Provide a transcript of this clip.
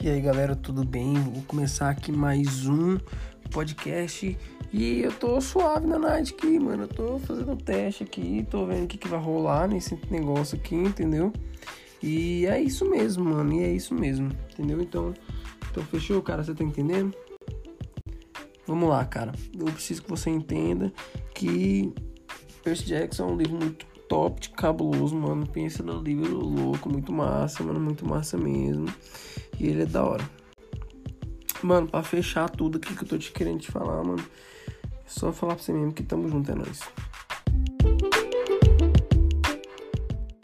E aí galera, tudo bem? Vou começar aqui mais um podcast e eu tô suave na night aqui, mano. Eu tô fazendo um teste aqui, tô vendo o que, que vai rolar nesse negócio aqui, entendeu? E é isso mesmo, mano. E é isso mesmo, entendeu? Então, então fechou, cara? Você tá entendendo? Vamos lá, cara. Eu preciso que você entenda que Percy Jackson é um livro muito top, cabuloso, mano. Pensa no livro louco, muito massa, mano. Muito massa mesmo. E ele é da hora. Mano, pra fechar tudo aqui que eu tô te querendo te falar, mano. É só falar pra você mesmo que tamo junto, é nóis.